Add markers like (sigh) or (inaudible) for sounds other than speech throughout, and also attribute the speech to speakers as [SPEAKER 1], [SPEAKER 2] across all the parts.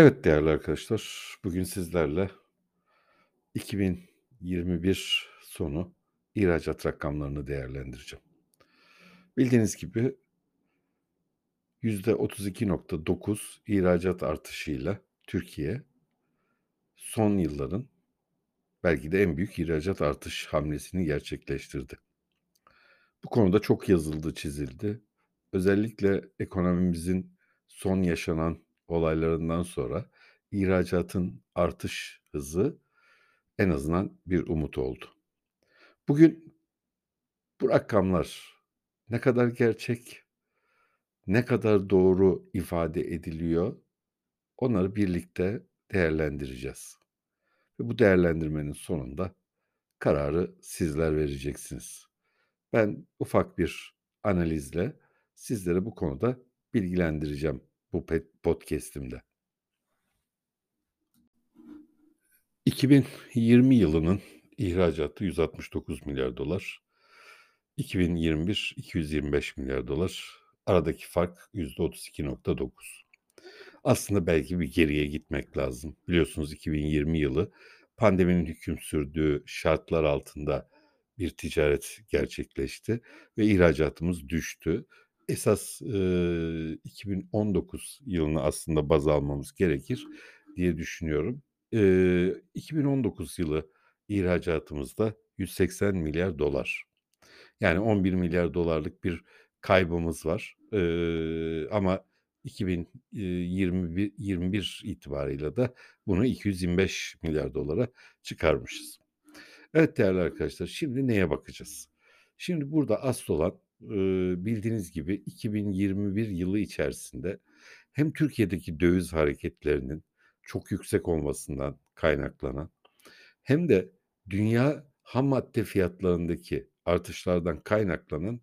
[SPEAKER 1] Evet değerli arkadaşlar, bugün sizlerle 2021 sonu ihracat rakamlarını değerlendireceğim. Bildiğiniz gibi %32.9 ihracat artışıyla Türkiye son yılların belki de en büyük ihracat artış hamlesini gerçekleştirdi. Bu konuda çok yazıldı, çizildi. Özellikle ekonomimizin son yaşanan olaylarından sonra ihracatın artış hızı en azından bir umut oldu. Bugün bu rakamlar ne kadar gerçek, ne kadar doğru ifade ediliyor onları birlikte değerlendireceğiz. Ve bu değerlendirmenin sonunda kararı sizler vereceksiniz. Ben ufak bir analizle sizlere bu konuda bilgilendireceğim bu podcast'imde. 2020 yılının ihracatı 169 milyar dolar. 2021 225 milyar dolar. Aradaki fark %32.9. Aslında belki bir geriye gitmek lazım. Biliyorsunuz 2020 yılı pandeminin hüküm sürdüğü şartlar altında bir ticaret gerçekleşti ve ihracatımız düştü. Esas e, 2019 yılını aslında baz almamız gerekir diye düşünüyorum. E, 2019 yılı ihracatımızda 180 milyar dolar. Yani 11 milyar dolarlık bir kaybımız var. E, ama 2021 21 itibarıyla da bunu 225 milyar dolara çıkarmışız. Evet değerli arkadaşlar şimdi neye bakacağız? Şimdi burada asıl olan bildiğiniz gibi 2021 yılı içerisinde hem Türkiye'deki döviz hareketlerinin çok yüksek olmasından kaynaklanan hem de dünya ham madde fiyatlarındaki artışlardan kaynaklanan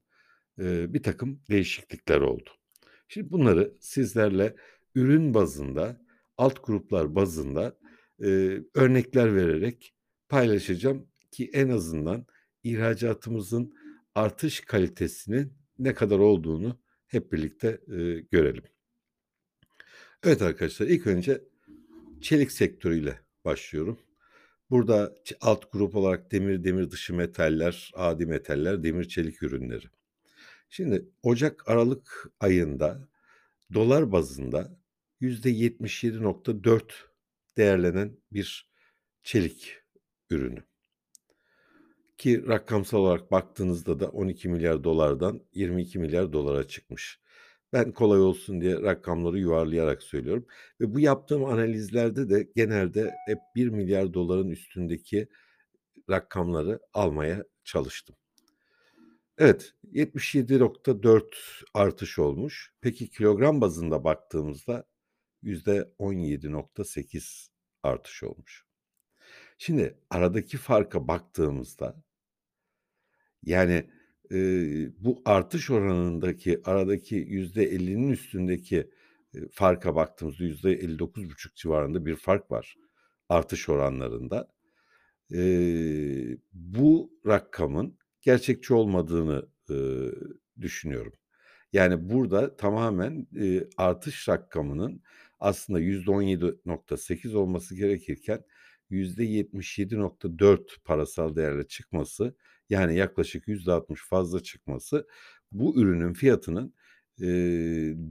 [SPEAKER 1] bir takım değişiklikler oldu. Şimdi bunları sizlerle ürün bazında, alt gruplar bazında örnekler vererek paylaşacağım ki en azından ihracatımızın artış kalitesinin ne kadar olduğunu hep birlikte e, görelim. Evet arkadaşlar ilk önce çelik sektörüyle başlıyorum. Burada alt grup olarak demir, demir dışı metaller, adi metaller, demir çelik ürünleri. Şimdi Ocak Aralık ayında dolar bazında %77.4 değerlenen bir çelik ürünü. Ki rakamsal olarak baktığınızda da 12 milyar dolardan 22 milyar dolara çıkmış. Ben kolay olsun diye rakamları yuvarlayarak söylüyorum. Ve bu yaptığım analizlerde de genelde hep 1 milyar doların üstündeki rakamları almaya çalıştım. Evet 77.4 artış olmuş. Peki kilogram bazında baktığımızda %17.8 artış olmuş. Şimdi aradaki farka baktığımızda yani, eee, bu artış oranındaki aradaki %50'nin üstündeki, eee, farka baktığımızda %59,5 civarında bir fark var artış oranlarında. Eee, bu rakamın gerçekçi olmadığını, ııı, düşünüyorum. Yani burada tamamen, eee, artış rakamının aslında %17.8 olması gerekirken %77.4 parasal değerle çıkması yani yaklaşık %60 fazla çıkması bu ürünün fiyatının e,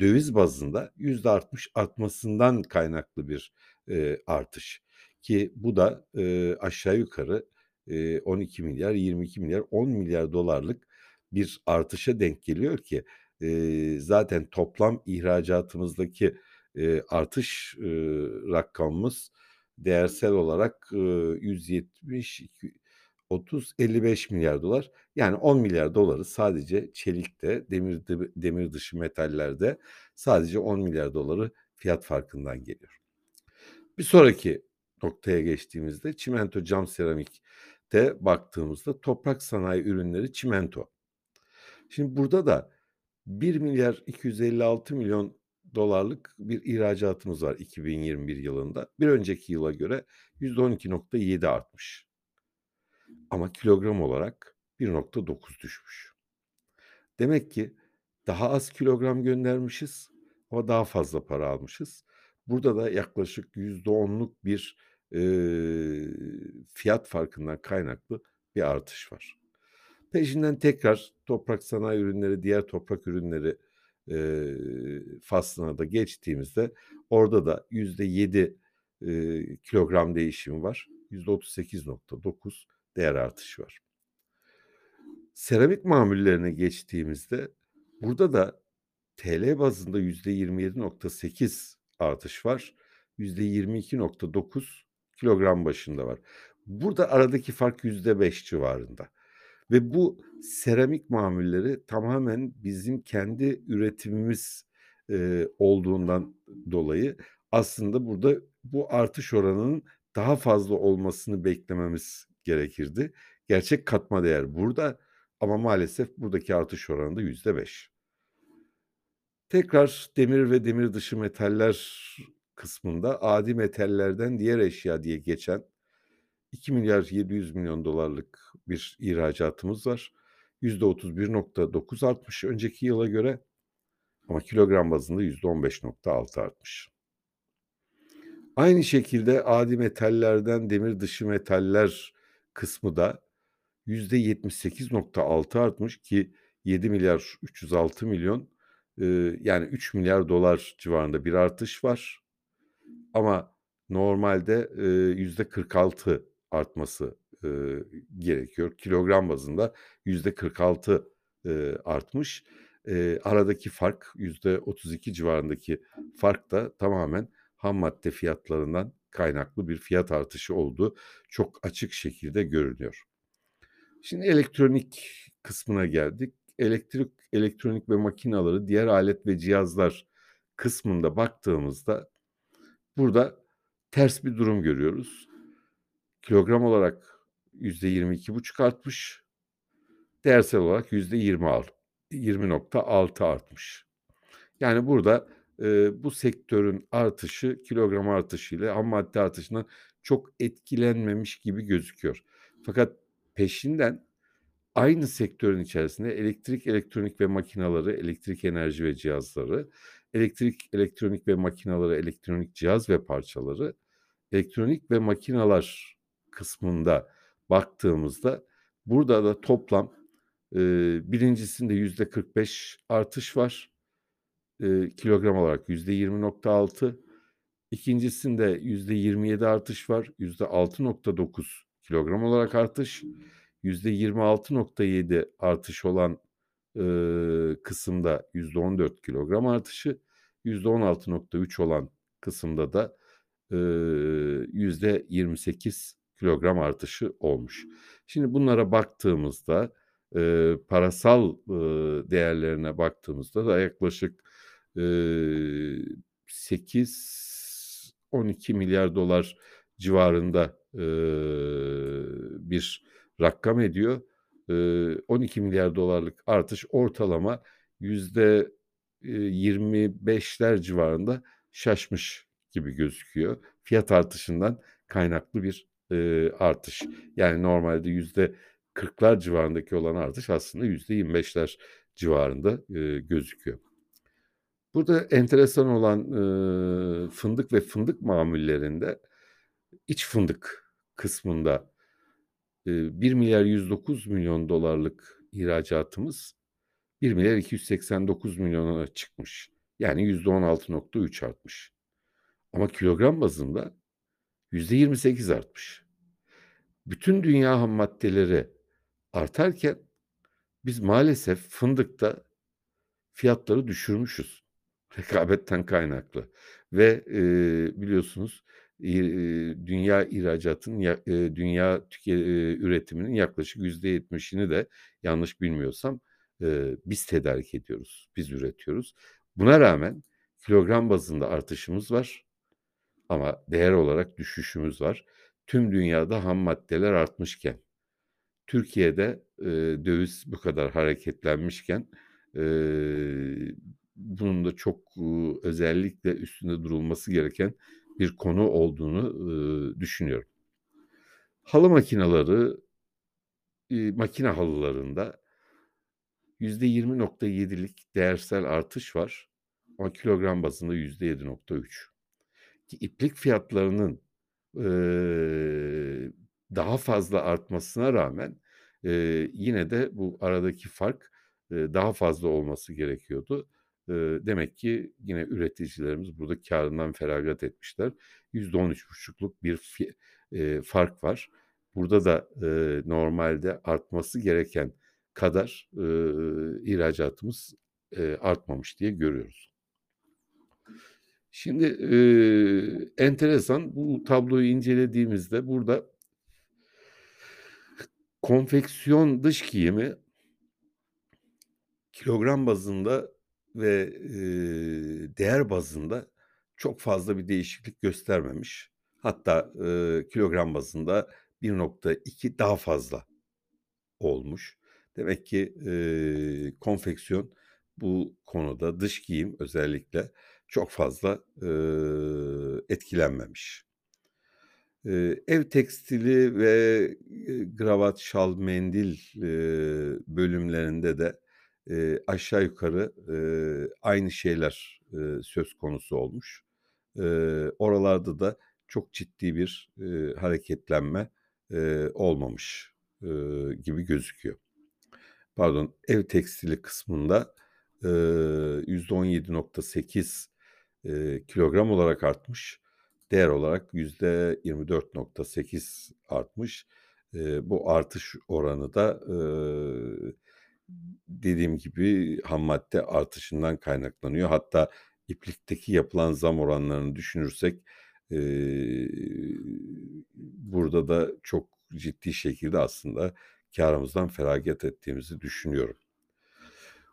[SPEAKER 1] döviz bazında %60 artmasından kaynaklı bir e, artış. Ki bu da e, aşağı yukarı e, 12 milyar, 22 milyar, 10 milyar dolarlık bir artışa denk geliyor ki e, zaten toplam ihracatımızdaki e, artış e, rakamımız değersel olarak e, 170 30-55 milyar dolar. Yani 10 milyar doları sadece çelikte, demir, demir dışı metallerde sadece 10 milyar doları fiyat farkından geliyor. Bir sonraki noktaya geçtiğimizde çimento cam seramikte baktığımızda toprak sanayi ürünleri çimento. Şimdi burada da 1 milyar 256 milyon dolarlık bir ihracatımız var 2021 yılında. Bir önceki yıla göre %12.7 artmış. Ama kilogram olarak 1.9 düşmüş. Demek ki daha az kilogram göndermişiz ama daha fazla para almışız. Burada da yaklaşık %10'luk bir, eee, fiyat farkından kaynaklı bir artış var. Peşinden tekrar toprak sanayi ürünleri, diğer toprak ürünleri, eee, faslına da geçtiğimizde orada da %7, eee, kilogram değişimi var. %38.9 değer artışı var. Seramik mamullerine geçtiğimizde burada da TL bazında %27.8 artış var. %22.9 kilogram başında var. Burada aradaki fark %5 civarında ve bu seramik mamulleri tamamen bizim kendi üretimimiz, eee, olduğundan dolayı aslında burada bu artış oranının daha fazla olmasını beklememiz gerekirdi. Gerçek katma değer burada ama maalesef buradaki artış oranı da %5. Tekrar demir ve demir dışı metaller kısmında adi metallerden diğer eşya diye geçen $2.700.000.000'lık bir ihracatımız var. %31.9 artmış önceki yıla göre ama kilogram bazında %15.6 artmış. Aynı şekilde adi metallerden demir dışı metaller kısmı da %78.6 artmış ki $7.306.000.000 eee, yani $3.000.000.000 civarında bir artış var. Ama normalde, eee, %46 artması, eee, gerekiyor. Kilogram bazında %46, eee, artmış. Eee, aradaki fark %32 civarındaki fark da tamamen hammadde fiyatlarından kaynaklı bir fiyat artışı olduğu çok açık şekilde görünüyor. Şimdi elektronik kısmına geldik. Elektrik, elektronik ve makinaları, diğer alet ve cihazlar kısmında baktığımızda burada ters bir durum görüyoruz. Kilogram olarak %22,5 artmış. Değersel olarak %20 20.6 artmış. Yani burada, eee, bu sektörün artışı kilogram artışıyla hammadde artışından çok etkilenmemiş gibi gözüküyor. Fakat peşinden aynı sektörün içerisinde elektrik, elektronik ve makinaları, elektrik enerji ve cihazları, elektrik, elektronik ve makinaları, elektronik cihaz ve parçaları, elektronik ve makinalar kısmında baktığımızda burada da toplam, eee, birincisinde %45 artış var. Eee, kilogram olarak %20.6, ikincisinde %27 artış var. %6.9 kilogram olarak artış. %26.7 artış olan, eee, kısımda %14 kilogram artışı, %16.3 olan kısımda da, eee, %28 kilogram artışı olmuş. Şimdi bunlara baktığımızda, eee, parasal, ııı, değerlerine baktığımızda da yaklaşık, eee, $8-12.000.000.000 civarında, eee, bir rakam ediyor. Eee, $12.000.000.000'lık artış ortalama yüzde, eee, 25'ler civarında şaşmış gibi gözüküyor. Fiyat artışından kaynaklı bir, eee, artış. Yani normalde %40'lar civarındaki olan artış aslında %25'ler civarında, eee, gözüküyor. Burada enteresan olan, eee, fındık ve fındık mamullerinde iç fındık kısmında, eee, $1.109.000.000'lık ihracatımız $1.289.000.000'a çıkmış. Yani %16.3 artmış. Ama kilogram bazında %28 artmış. Bütün dünya hammaddeleri artarken biz maalesef fındıkta fiyatları düşürmüşüz (laughs) rekabetten kaynaklı ve, eee, biliyorsunuz, eee, dünya ihracatının eee, dünya tüke eee, üretiminin yaklaşık %70'ini de yanlış bilmiyorsam, eee, biz tedarik ediyoruz, biz üretiyoruz. Buna rağmen kilogram bazında artışımız var ama değer olarak düşüşümüz var. Tüm dünyada hammaddeler artmışken, Türkiye'de, eee, döviz bu kadar hareketlenmişken, eee, bunun da çok, ııı, özellikle üstünde durulması gereken bir konu olduğunu, ııı, düşünüyorum. Halı makineleri, eee, makine halılarında %20.7'lik değersel artış var ama kilogram bazında %7.3. İplik fiyatlarının, eee, daha fazla artmasına rağmen, eee, yine de bu aradaki fark, eee, daha fazla olması gerekiyordu. Eee, demek ki yine üreticilerimiz burada kârından feragat etmişler. %13,5'luk bir fi eee, fark var. Burada da, eee, normalde artması gereken kadar, ııı, ihracatımız, eee, artmamış diye görüyoruz. Şimdi, eee, enteresan bu tabloyu incelediğimizde burada konfeksiyon dış giyimi kilogram bazında ve, eee, değer bazında çok fazla bir değişiklik göstermemiş. Hatta, eee, kilogram bazında 1.2 daha fazla olmuş. Demek ki, eee, konfeksiyon bu konuda dış giyim özellikle çok fazla, eee, etkilenmemiş. Eee, ev tekstili ve, eee, kravat, şal, mendil, eee, bölümlerinde de, eee, aşağı yukarı, eee, aynı şeyler, eee, söz konusu olmuş. Eee, oralarda da çok ciddi bir, eee, hareketlenme, eee, olmamış, eee, gibi gözüküyor. Pardon, ev tekstili kısmında, eee, %17.8, eee, kilogram olarak artmış. Değer olarak %24.8 artmış. Eee, bu artış oranı da, eee, dediğim gibi hammadde artışından kaynaklanıyor. Hatta iplikteki yapılan zam oranlarını düşünürsek, eee, burada da çok ciddi şekilde aslında kârımızdan feragat ettiğimizi düşünüyorum.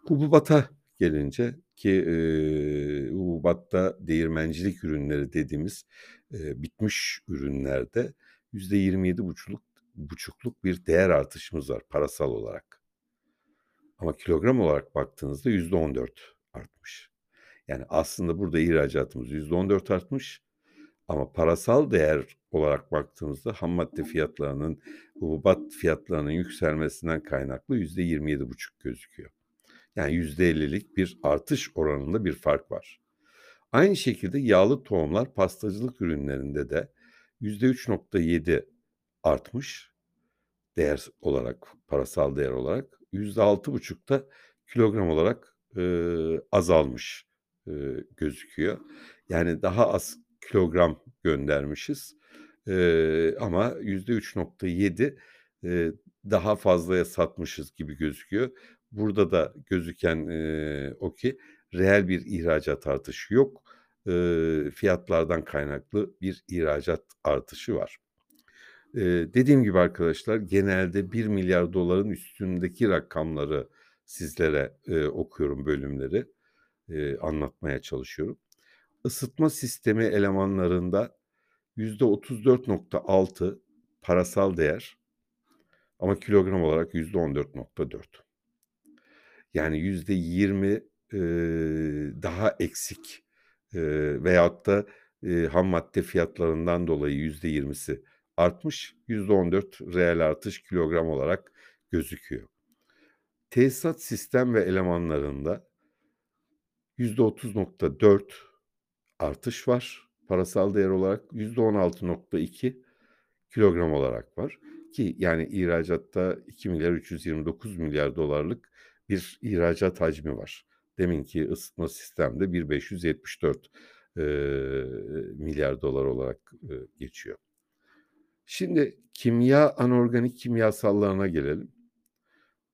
[SPEAKER 1] Hububata gelince ki, eee, hububatta değirmencilik ürünleri dediğimiz, eee, bitmiş ürünlerde %27,5'luk buçukluk bir değer artışımız var parasal olarak. Ama kilogram olarak baktığınızda %14 artmış. Yani aslında burada ihracatımız %14 artmış ama parasal değer olarak baktığımızda hammadde fiyatlarının, hububat fiyatlarının yükselmesinden kaynaklı %27,5 gözüküyor. Yani %50'lik bir artış oranında bir fark var. Aynı şekilde yağlı tohumlar pastacılık ürünlerinde de %3.7 artmış değer olarak, parasal değer olarak. %6,5 da kilogram olarak, eee, azalmış, eee, gözüküyor. Yani daha az kilogram göndermişiz, eee, ama %3.7, eee, daha fazlaya satmışız gibi gözüküyor. Burada da gözüken, eee, o ki reel bir ihracat artışı yok. Eee, fiyatlardan kaynaklı bir ihracat artışı var. Eee, dediğim gibi arkadaşlar genelde $1.000.000.000'ın üstündeki rakamları sizlere, eee, okuyorum bölümleri, eee, anlatmaya çalışıyorum. Isıtma sistemi elemanlarında %34.6 parasal değer ama kilogram olarak %14.4. Yani %20, eee, daha eksik, eee, veyahut da, eee, hammadde fiyatlarından dolayı %20'si artmış, %14 reel artış kilogram olarak gözüküyor. Tesisat sistem ve elemanlarında %30.4 artış var parasal değer olarak, %16.2 kilogram olarak var ki yani ihracatta $2.329.000.000.000'lık bir ihracat hacmi var. Deminki ısıtma sistemde $1.574, eee, milyar dolar olarak, eee, geçiyor. Şimdi kimya, anorganik kimyasallarına gelelim.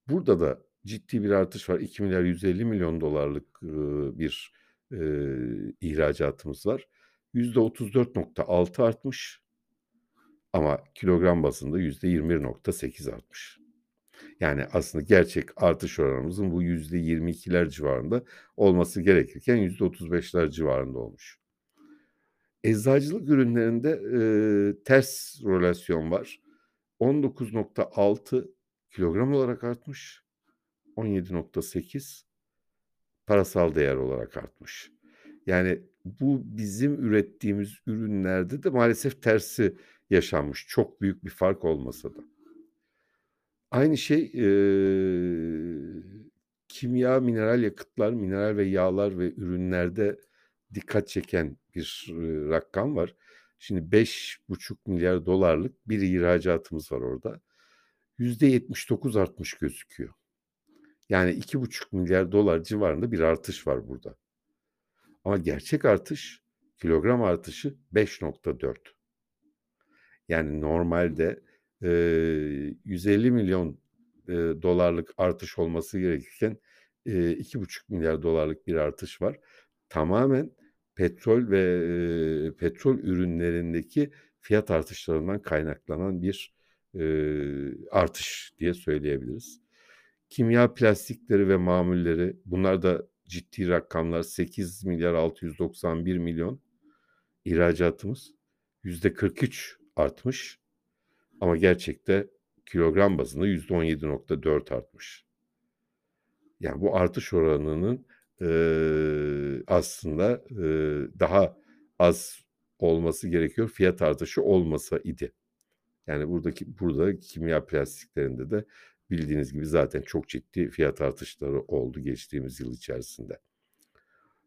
[SPEAKER 1] Burada da ciddi bir artış var. $2.150.000.000.000'lık, ııı, bir, eee, ihracatımız var. %34.6 artmış ama kilogram bazında %21.8 artmış. Yani aslında gerçek artış oranımızın bu %22'ler civarında olması gerekirken %35'ler civarında olmuş. Eczacılık ürünlerinde, eee, ters relasyon var. 19.6 kilogram olarak artmış, 17.8 parasal değer olarak artmış. Yani bu bizim ürettiğimiz ürünlerde de maalesef tersi yaşanmış. Çok büyük bir fark olmasa da. Aynı şey, eee, kimya, mineral yakıtlar, mineral ve yağlar ve ürünlerde dikkat çeken bir eee, rakam var. Şimdi $5,5 bir ihracatımız var orada. %79 artmış gözüküyor. Yani $2,5 civarında bir artış var burada. Ama gerçek artış, kilogram artışı 5.4. Yani normalde, eee, $150.000.000 eee, dolarlık artış olması gerekirken, eee, $2,5 bir artış var. Tamamen petrol ve, eee, petrol ürünlerindeki fiyat artışlarından kaynaklanan bir, eee, artış diye söyleyebiliriz. Kimya plastikleri ve mamulleri bunlar da ciddi rakamlar $8.691.000.000 ihracatımız %43 artmış ama gerçekte kilogram bazında %17.4 artmış. Yani bu artış oranının, eee, aslında, eee, daha az olması gerekiyor fiyat artışı olmasa idi. Yani buradaki burada kimya plastiklerinde de bildiğiniz gibi zaten çok ciddi fiyat artışları oldu geçtiğimiz yıl içerisinde.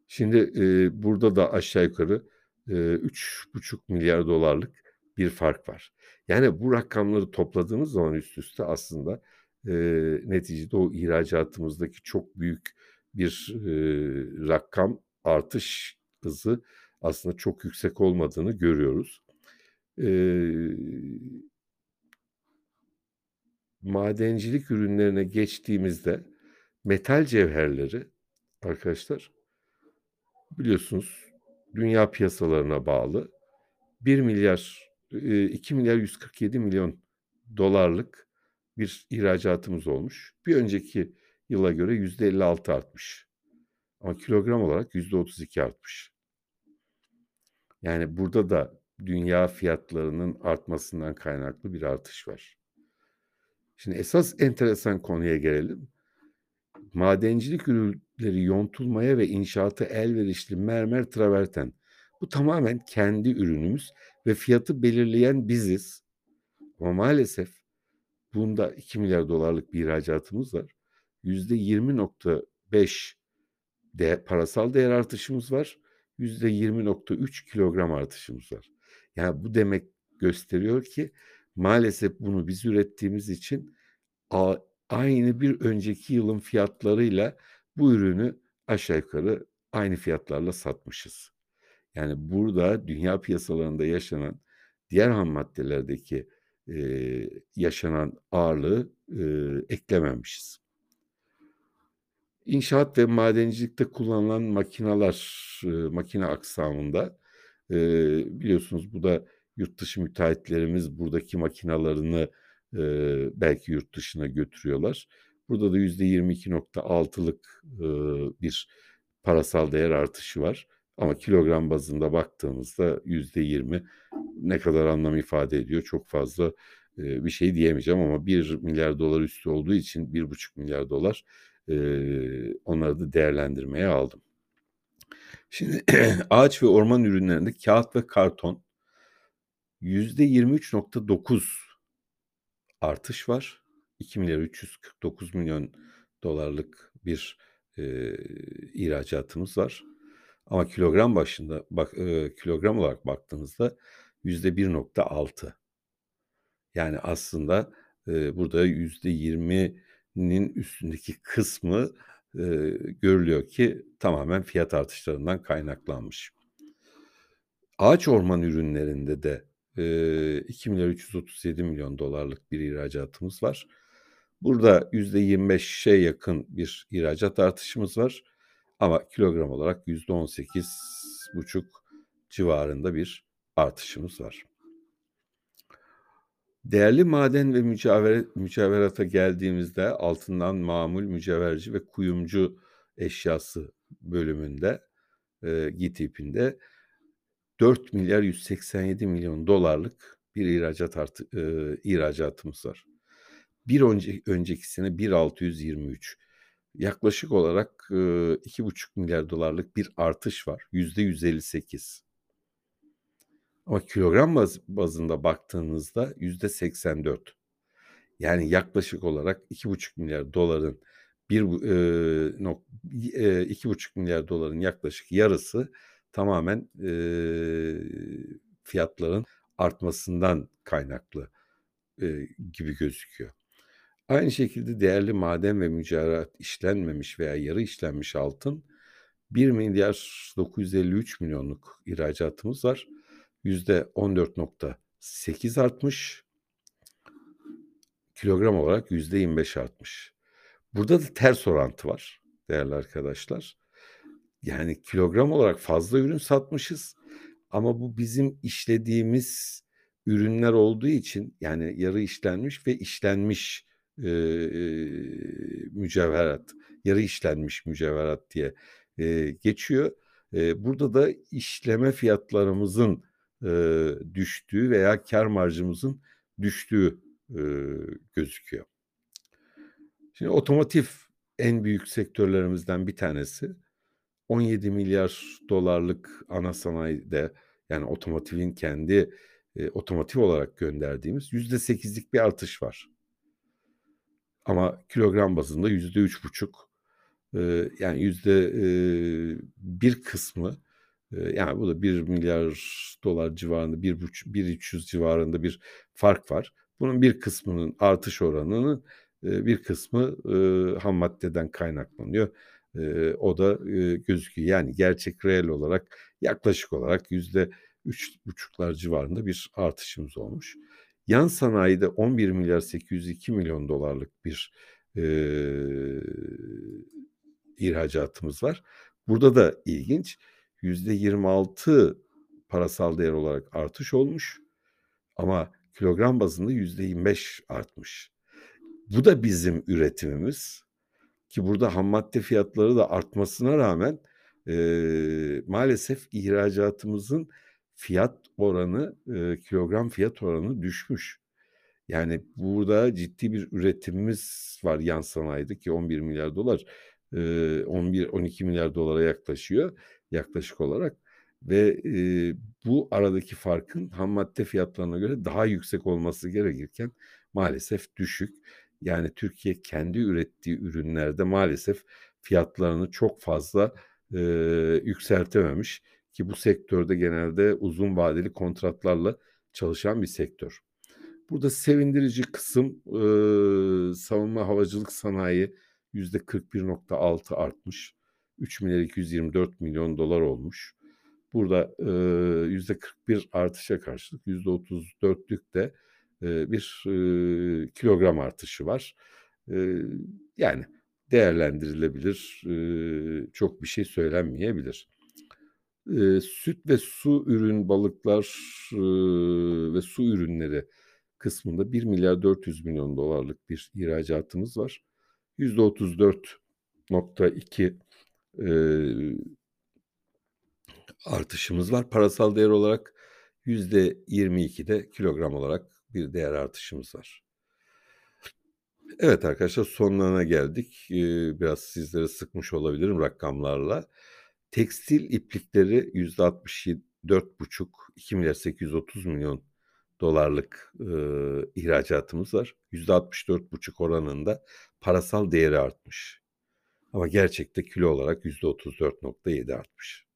[SPEAKER 1] Şimdi, eee, burada da aşağı yukarı, eee, $3,5 bir fark var. Yani bu rakamları topladığımız zaman üst üste aslında, eee, neticede o ihracatımızdaki çok büyük bir, eee, rakam artış hızı aslında çok yüksek olmadığını görüyoruz. Eee madencilik ürünlerine geçtiğimizde metal cevherleri arkadaşlar biliyorsunuz dünya piyasalarına bağlı $1.000.000.000 eee, $2.147.000.000'lık bir ihracatımız olmuş. Bir önceki yıla göre %56 artmış. Ama kilogram olarak %32 artmış. Yani burada da dünya fiyatlarının artmasından kaynaklı bir artış var. Şimdi esas enteresan konuya gelelim. Madencilik ürünleri yontulmaya ve inşaata elverişli mermer traverten. Bu tamamen kendi ürünümüz ve fiyatı belirleyen biziz. Ama maalesef bunda $2.000.000.000'lık bir ihracatımız var. %20.5 de parasal değer artışımız var. %20.3 kilogram artışımız var. Yani bu demek gösteriyor ki maalesef bunu biz ürettiğimiz için aynı bir önceki yılın fiyatlarıyla bu ürünü aşağı yukarı aynı fiyatlarla satmışız. Yani burada dünya piyasalarında yaşanan diğer hammaddelerdeki, eee, yaşanan ağırlığı, eee, eklememişiz. İnşaat ve madencilikte kullanılan makinalar, eee, makine aksamında, eee, biliyorsunuz bu da yurt dışı müteahhitlerimiz buradaki makinalarını, eee, belki yurt dışına götürüyorlar. Burada da %22.6'lık, ııı, bir parasal değer artışı var. Ama kilogram bazında baktığımızda %20 ne kadar anlam ifade ediyor çok fazla, eee, bir şey diyemeyeceğim ama $1.000.000.000 üstü olduğu için $1.500.000.000 eee, onları da değerlendirmeye aldım. Şimdi (clears throat) ağaç ve orman ürünlerinde kağıt ve karton %23.9 artış var. $2.349.000.000'lık bir, eee, ihracatımız var. Ama kilogram başında bak eee, kilogram olarak baktığımızda %1.6. Yani aslında, eee, burada %20'nin üstündeki kısmı, eee, görülüyor ki tamamen fiyat artışlarından kaynaklanmış. Ağaç orman ürünlerinde de, eee, $2.337.000.000'lık bir ihracatımız var. Burada %25'e yakın bir ihracat artışımız var. Ama kilogram olarak %18,5 civarında bir artışımız var. Değerli maden ve mücevher mücevherata geldiğimizde altından mamul, mücevherci ve kuyumcu eşyası bölümünde, eee, GİTİB'inde $4.187.000.000'lık bir ihracat artı eee, ihracatımız var. Bir önce önceki sene 1.623. Yaklaşık olarak, eee, $2.500.000.000'lık bir artış var. %158. Ama kilogram baz bazında baktığınızda %84. Yani yaklaşık olarak $2.500.000.000'ın bir bu eee, nok eee, $2.500.000.000'ın yaklaşık yarısı tamamen, fiyatların artmasından kaynaklı, gibi gözüküyor. Aynı şekilde değerli maden ve mücevherat işlenmemiş veya yarı işlenmiş altın $1.953.000.000'luk ihracatımız var. %14.8 artmış. Kilogram olarak %25 artmış. Burada da ters orantı var değerli arkadaşlar. Yani kilogram olarak fazla ürün satmışız ama bu bizim işlediğimiz ürünler olduğu için yani yarı işlenmiş ve işlenmiş, eee, mücevherat, yarı işlenmiş mücevherat diye, eee, geçiyor. Eee, burada da işleme fiyatlarımızın, eee, düştüğü veya kâr marjımızın düştüğü, eee, gözüküyor. Şimdi otomotiv en büyük sektörlerimizden bir tanesi. $17.000.000.000'lık ana sanayide yani otomotivin kendi, eee, otomotiv olarak gönderdiğimiz %8'lik bir artış var. Ama kilogram bazında %3,5 eee, yani yüzde, bir kısmı, yani bu da $1.000.000.000 civarında, bir buçu $1.300 civarında bir fark var. Bunun bir kısmının artış oranının, bir kısmı, eee, hammaddeden kaynaklanıyor. O da, gözüküyor. Yani gerçek reel olarak yaklaşık olarak %3,5'lar civarında bir artışımız olmuş. Yan sanayide $11.802.000.000'lık bir, eee, ihracatımız var. Burada da ilginç, %26 parasal değer olarak artış olmuş ama kilogram bazında %25 artmış. Bu da bizim üretimimiz ki burada hammadde fiyatları da artmasına rağmen, eee, maalesef ihracatımızın fiyat oranı, eee, kilogram fiyat oranı düşmüş. Yani burada ciddi bir üretimimiz var yan sanayide ki $11.000.000.000, eee, $11-12.000.000.000'a yaklaşıyor yaklaşık olarak ve, eee, bu aradaki farkın hammadde fiyatlarına göre daha yüksek olması gerekirken maalesef düşük. Yani Türkiye kendi ürettiği ürünlerde maalesef fiyatlarını çok fazla, eee, yükseltememiş ki bu sektörde genelde uzun vadeli kontratlarla çalışan bir sektör. Burada sevindirici kısım, eee, savunma havacılık sanayi %41.6 artmış. $3.224.000.000 olmuş. Burada, eee, %41 artışa karşılık %34'lük de, eee, bir, eee, kilogram artışı var. Eee, yani değerlendirilebilir, eee, çok bir şey söylenmeyebilir. Eee, süt ve su ürün balıklar, ııı, ve su ürünleri kısmında $1.400.000.000'lık bir ihracatımız var. %34.2 eee artışımız var. Parasal değer olarak %22 de kilogram olarak bir değer artışımız var. Evet arkadaşlar sonlarına geldik. Biraz sizleri sıkmış olabilirim rakamlarla. Tekstil iplikleri %64,5 $2.830.000.000'lık, eee, ihracatımız var. %64,5 oranında parasal değeri artmış. Ama gerçekte kilo olarak %34.7 artmış.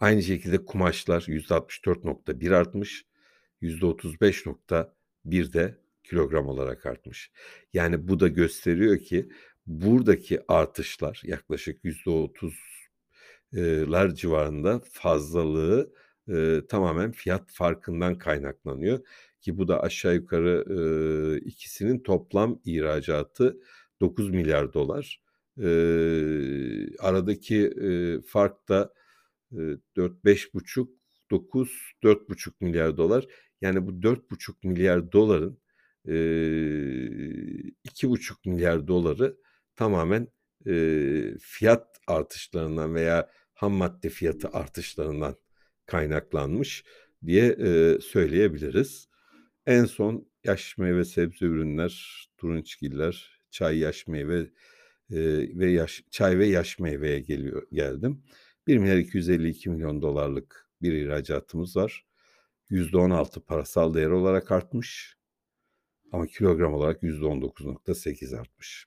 [SPEAKER 1] Aynı şekilde kumaşlar %64.1 artmış. %35.1 de kilogram olarak artmış. Yani bu da gösteriyor ki buradaki artışlar yaklaşık %30 eee, lar civarında fazlalığı, eee, tamamen fiyat farkından kaynaklanıyor ki bu da aşağı yukarı, eee, ikisinin toplam ihracatı $9.000.000.000. Eee, aradaki, eee, fark da, eee, 4-5,5 9 $4,500.000.000 yani bu $4,500.000.000'ın, eee, $2,500.000.000'ı tamamen, eee, fiyat artışlarından veya hammadde fiyatı artışlarından kaynaklanmış diye, eee, söyleyebiliriz. En son yaş meyve sebze ürünler, turunçgiller, çay, yaş meyve, eee, ve yaş çay ve yaş meyveye geliyor geldim. $1.252.000.000'lık bir ihracatımız var. %16 parasal değer olarak artmış. Ama kilogram olarak %19.8 artmış.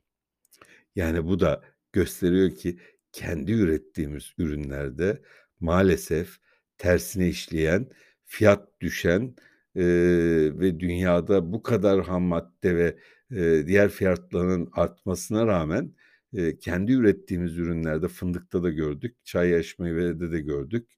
[SPEAKER 1] Yani bu da gösteriyor ki kendi ürettiğimiz ürünlerde maalesef tersine işleyen, fiyat düşen, eee, ve dünyada bu kadar hammadde ve, eee, diğer fiyatların artmasına rağmen, eee, kendi ürettiğimiz ürünlerde, fındıkta da gördük, çay, yaş, meyvede de gördük.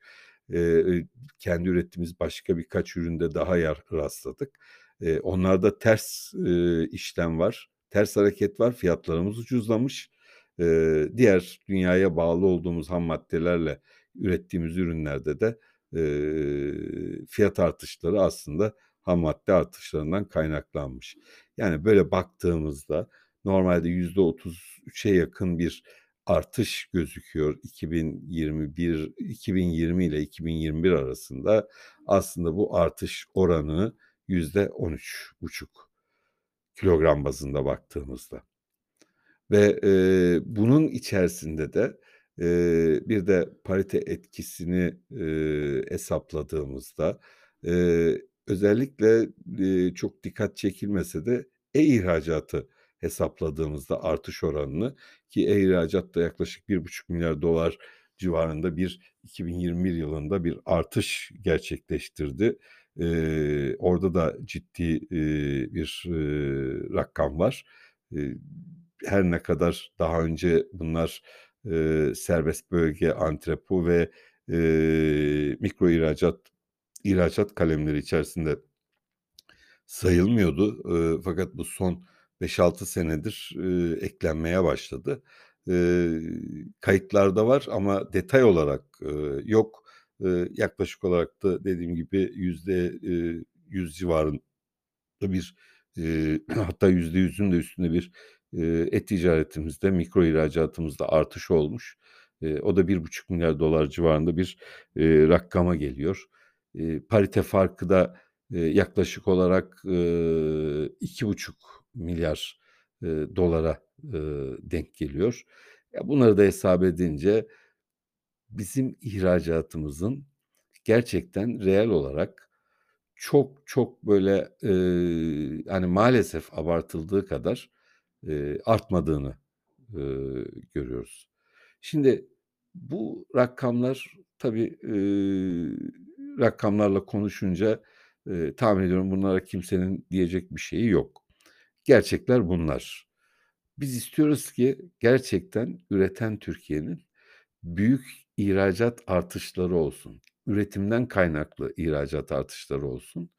[SPEAKER 1] Eee, kendi ürettiğimiz başka birkaç üründe daha yar rastladık. Eee, onlarda ters, eee, işlem var, ters hareket var, fiyatlarımız ucuzlamış. Eee, diğer dünyaya bağlı olduğumuz hammaddelerle ürettiğimiz ürünlerde de, eee, fiyat artışları aslında hammadde artışlarından kaynaklanmış. Yani böyle baktığımızda normalde %33'e yakın bir artış gözüküyor 2021 2020 ile 2021 arasında. Aslında bu artış oranı %13,5 kilogram bazında baktığımızda. Ve, eee, bunun içerisinde de, eee, bir de parite etkisini, eee, hesapladığımızda, eee, özellikle, eee, çok dikkat çekilmese de e-ihracatı hesapladığımızda artış oranını ki e-ihracat da yaklaşık $1,5 civarında bir 2021 yılında bir artış gerçekleştirdi. Eee, orada da ciddi, eee, bir, eee, rakam var. Eee, her ne kadar daha önce bunlar, eee, serbest bölge, antrepo ve, eee, mikro ihracat, ihracat kalemleri içerisinde sayılmıyordu. Eee, fakat bu son 5-6 senedir, eee, eklenmeye başladı. Eee, kayıtlarda var ama detay olarak, eee, yok. Eee, yaklaşık olarak da dediğim gibi yüzde, 100 civarında bir, eee, (clears throat) hatta %100'ün de üstünde bir, eee, e-ticaretimizde, mikro ihracatımızda artış olmuş. O da $1,5 civarında bir, rakama geliyor. Parite farkı da, yaklaşık olarak, eee, $2,5 eee, dolara, denk geliyor. Bunları da hesap edince bizim ihracatımızın gerçekten reel olarak çok çok böyle, eee, hani, maalesef abartıldığı kadar, eee, artmadığını, eee, görüyoruz. Şimdi bu rakamlar tabii, eee, rakamlarla konuşunca, eee, tahmin ediyorum bunlara kimsenin diyecek bir şeyi yok. Gerçekler bunlar. Biz istiyoruz ki gerçekten üreten Türkiye'nin büyük ihracat artışları olsun. Üretimden kaynaklı ihracat artışları olsun.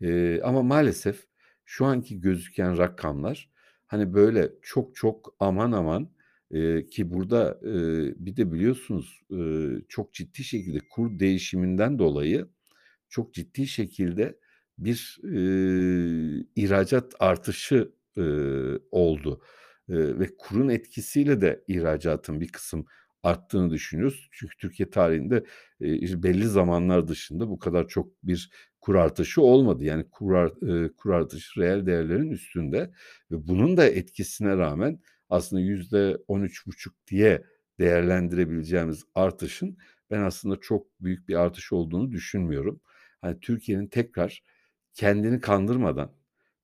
[SPEAKER 1] Eee, ama maalesef şu anki gözüken rakamlar, hani, böyle çok çok aman aman, eee, ki burada, eee, bir de biliyorsunuz, eee, çok ciddi şekilde kur değişiminden dolayı çok ciddi şekilde bir, eee, ihracat artışı, eee, oldu, eee, ve kurun etkisiyle de ihracatın bir kısım arttığını düşünüyoruz. Çünkü Türkiye tarihinde, belli zamanlar dışında bu kadar çok bir kur artışı olmadı. Yani kur kur artışı reel değerlerin üstünde ve bunun da etkisine rağmen aslında %13,5 diye değerlendirebileceğimiz artışın ben aslında çok büyük bir artış olduğunu düşünmüyorum. Hani, Türkiye'nin tekrar kendini kandırmadan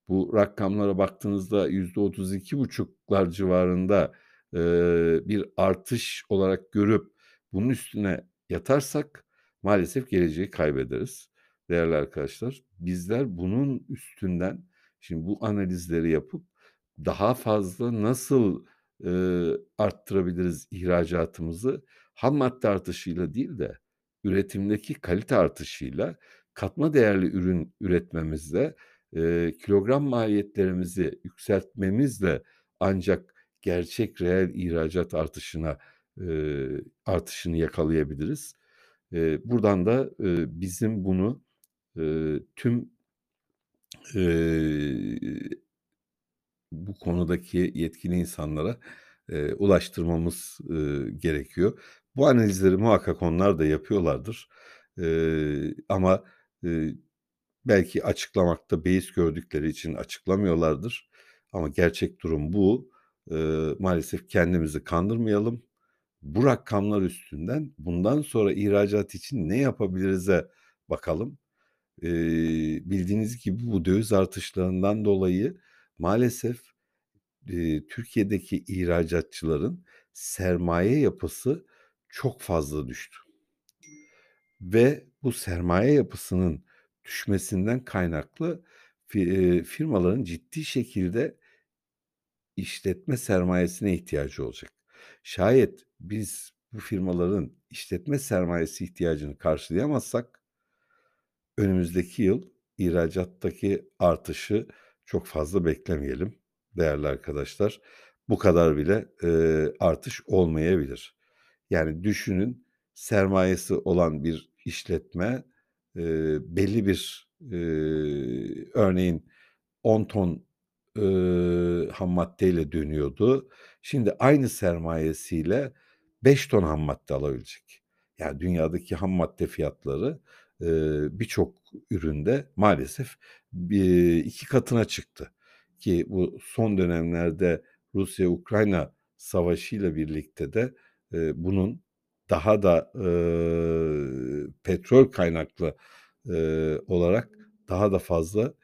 [SPEAKER 1] bu rakamlara baktığınızda %32,5'lar civarında, eee, bir artış olarak görüp bunun üstüne yatarsak maalesef geleceği kaybederiz değerli arkadaşlar. Bizler bunun üstünden şimdi bu analizleri yapıp daha fazla nasıl, eee, arttırabiliriz ihracatımızı hammadde artışıyla değil de üretimdeki kalite artışıyla, katma değerli ürün üretmemizle, eee, kilogram maliyetlerimizi yükseltmemizle ancak gerçek reel ihracat artışına, eee, artışını yakalayabiliriz. Eee, buradan da, eee, bizim bunu, eee, tüm, eee, bu konudaki yetkili insanlara, eee, ulaştırmamız, eee, gerekiyor. Bu analizleri muhakkak onlar da yapıyorlardır. Eee, ama, eee, belki açıklamakta beis gördükleri için açıklamıyorlardır ama gerçek durum bu. Eee, maalesef kendimizi kandırmayalım. Bu rakamlar üstünden bundan sonra ihracat için ne yapabiliriz'e bakalım. Eee, bildiğiniz gibi bu döviz artışlarından dolayı maalesef, eee, Türkiye'deki ihracatçıların sermaye yapısı çok fazla düştü. ve bu sermaye yapısının düşmesinden kaynaklı firmaların ciddi şekilde işletme sermayesine ihtiyacı olacak. Şayet biz bu firmaların işletme sermayesi ihtiyacını karşılayamazsak önümüzdeki yıl ihracattaki artışı çok fazla beklemeyelim değerli arkadaşlar. Bu kadar bile, eee, artış olmayabilir. Yani düşünün, sermayesi olan bir işletme, eee, belli bir, eee, örneğin 10 ton, ııı, hammaddeyle dönüyordu. Şimdi aynı sermayesiyle 5 ton hammadde alabilecek. Yani dünyadaki hammadde fiyatları, eee, birçok üründe maalesef bi 2 katına çıktı ki bu son dönemlerde Rusya-Ukrayna savaşıyla birlikte de, eee, bunun daha da, ııı, petrol kaynaklı, eee, olarak daha da fazla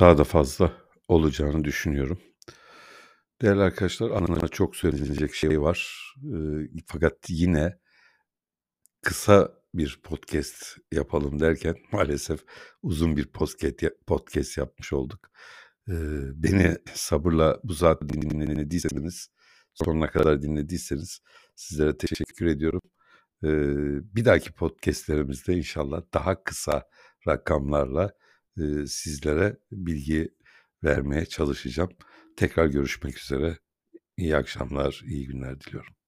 [SPEAKER 1] daha da fazla olacağını düşünüyorum. Değerli arkadaşlar, anlatmaya çok söylenecek şey var. Eee, fakat yine kısa bir podcast yapalım derken (laughs) maalesef uzun bir ya podcast yapmış olduk. Eee, beni sabırla bu saat dinlediyseniz, sonuna kadar dinlediyseniz sizlere teşekkür ediyorum. Eee, bir dahaki podcast'lerimizde inşallah daha kısa rakamlarla, sizlere bilgi vermeye çalışacağım. Tekrar görüşmek üzere. İyi akşamlar, iyi günler diliyorum.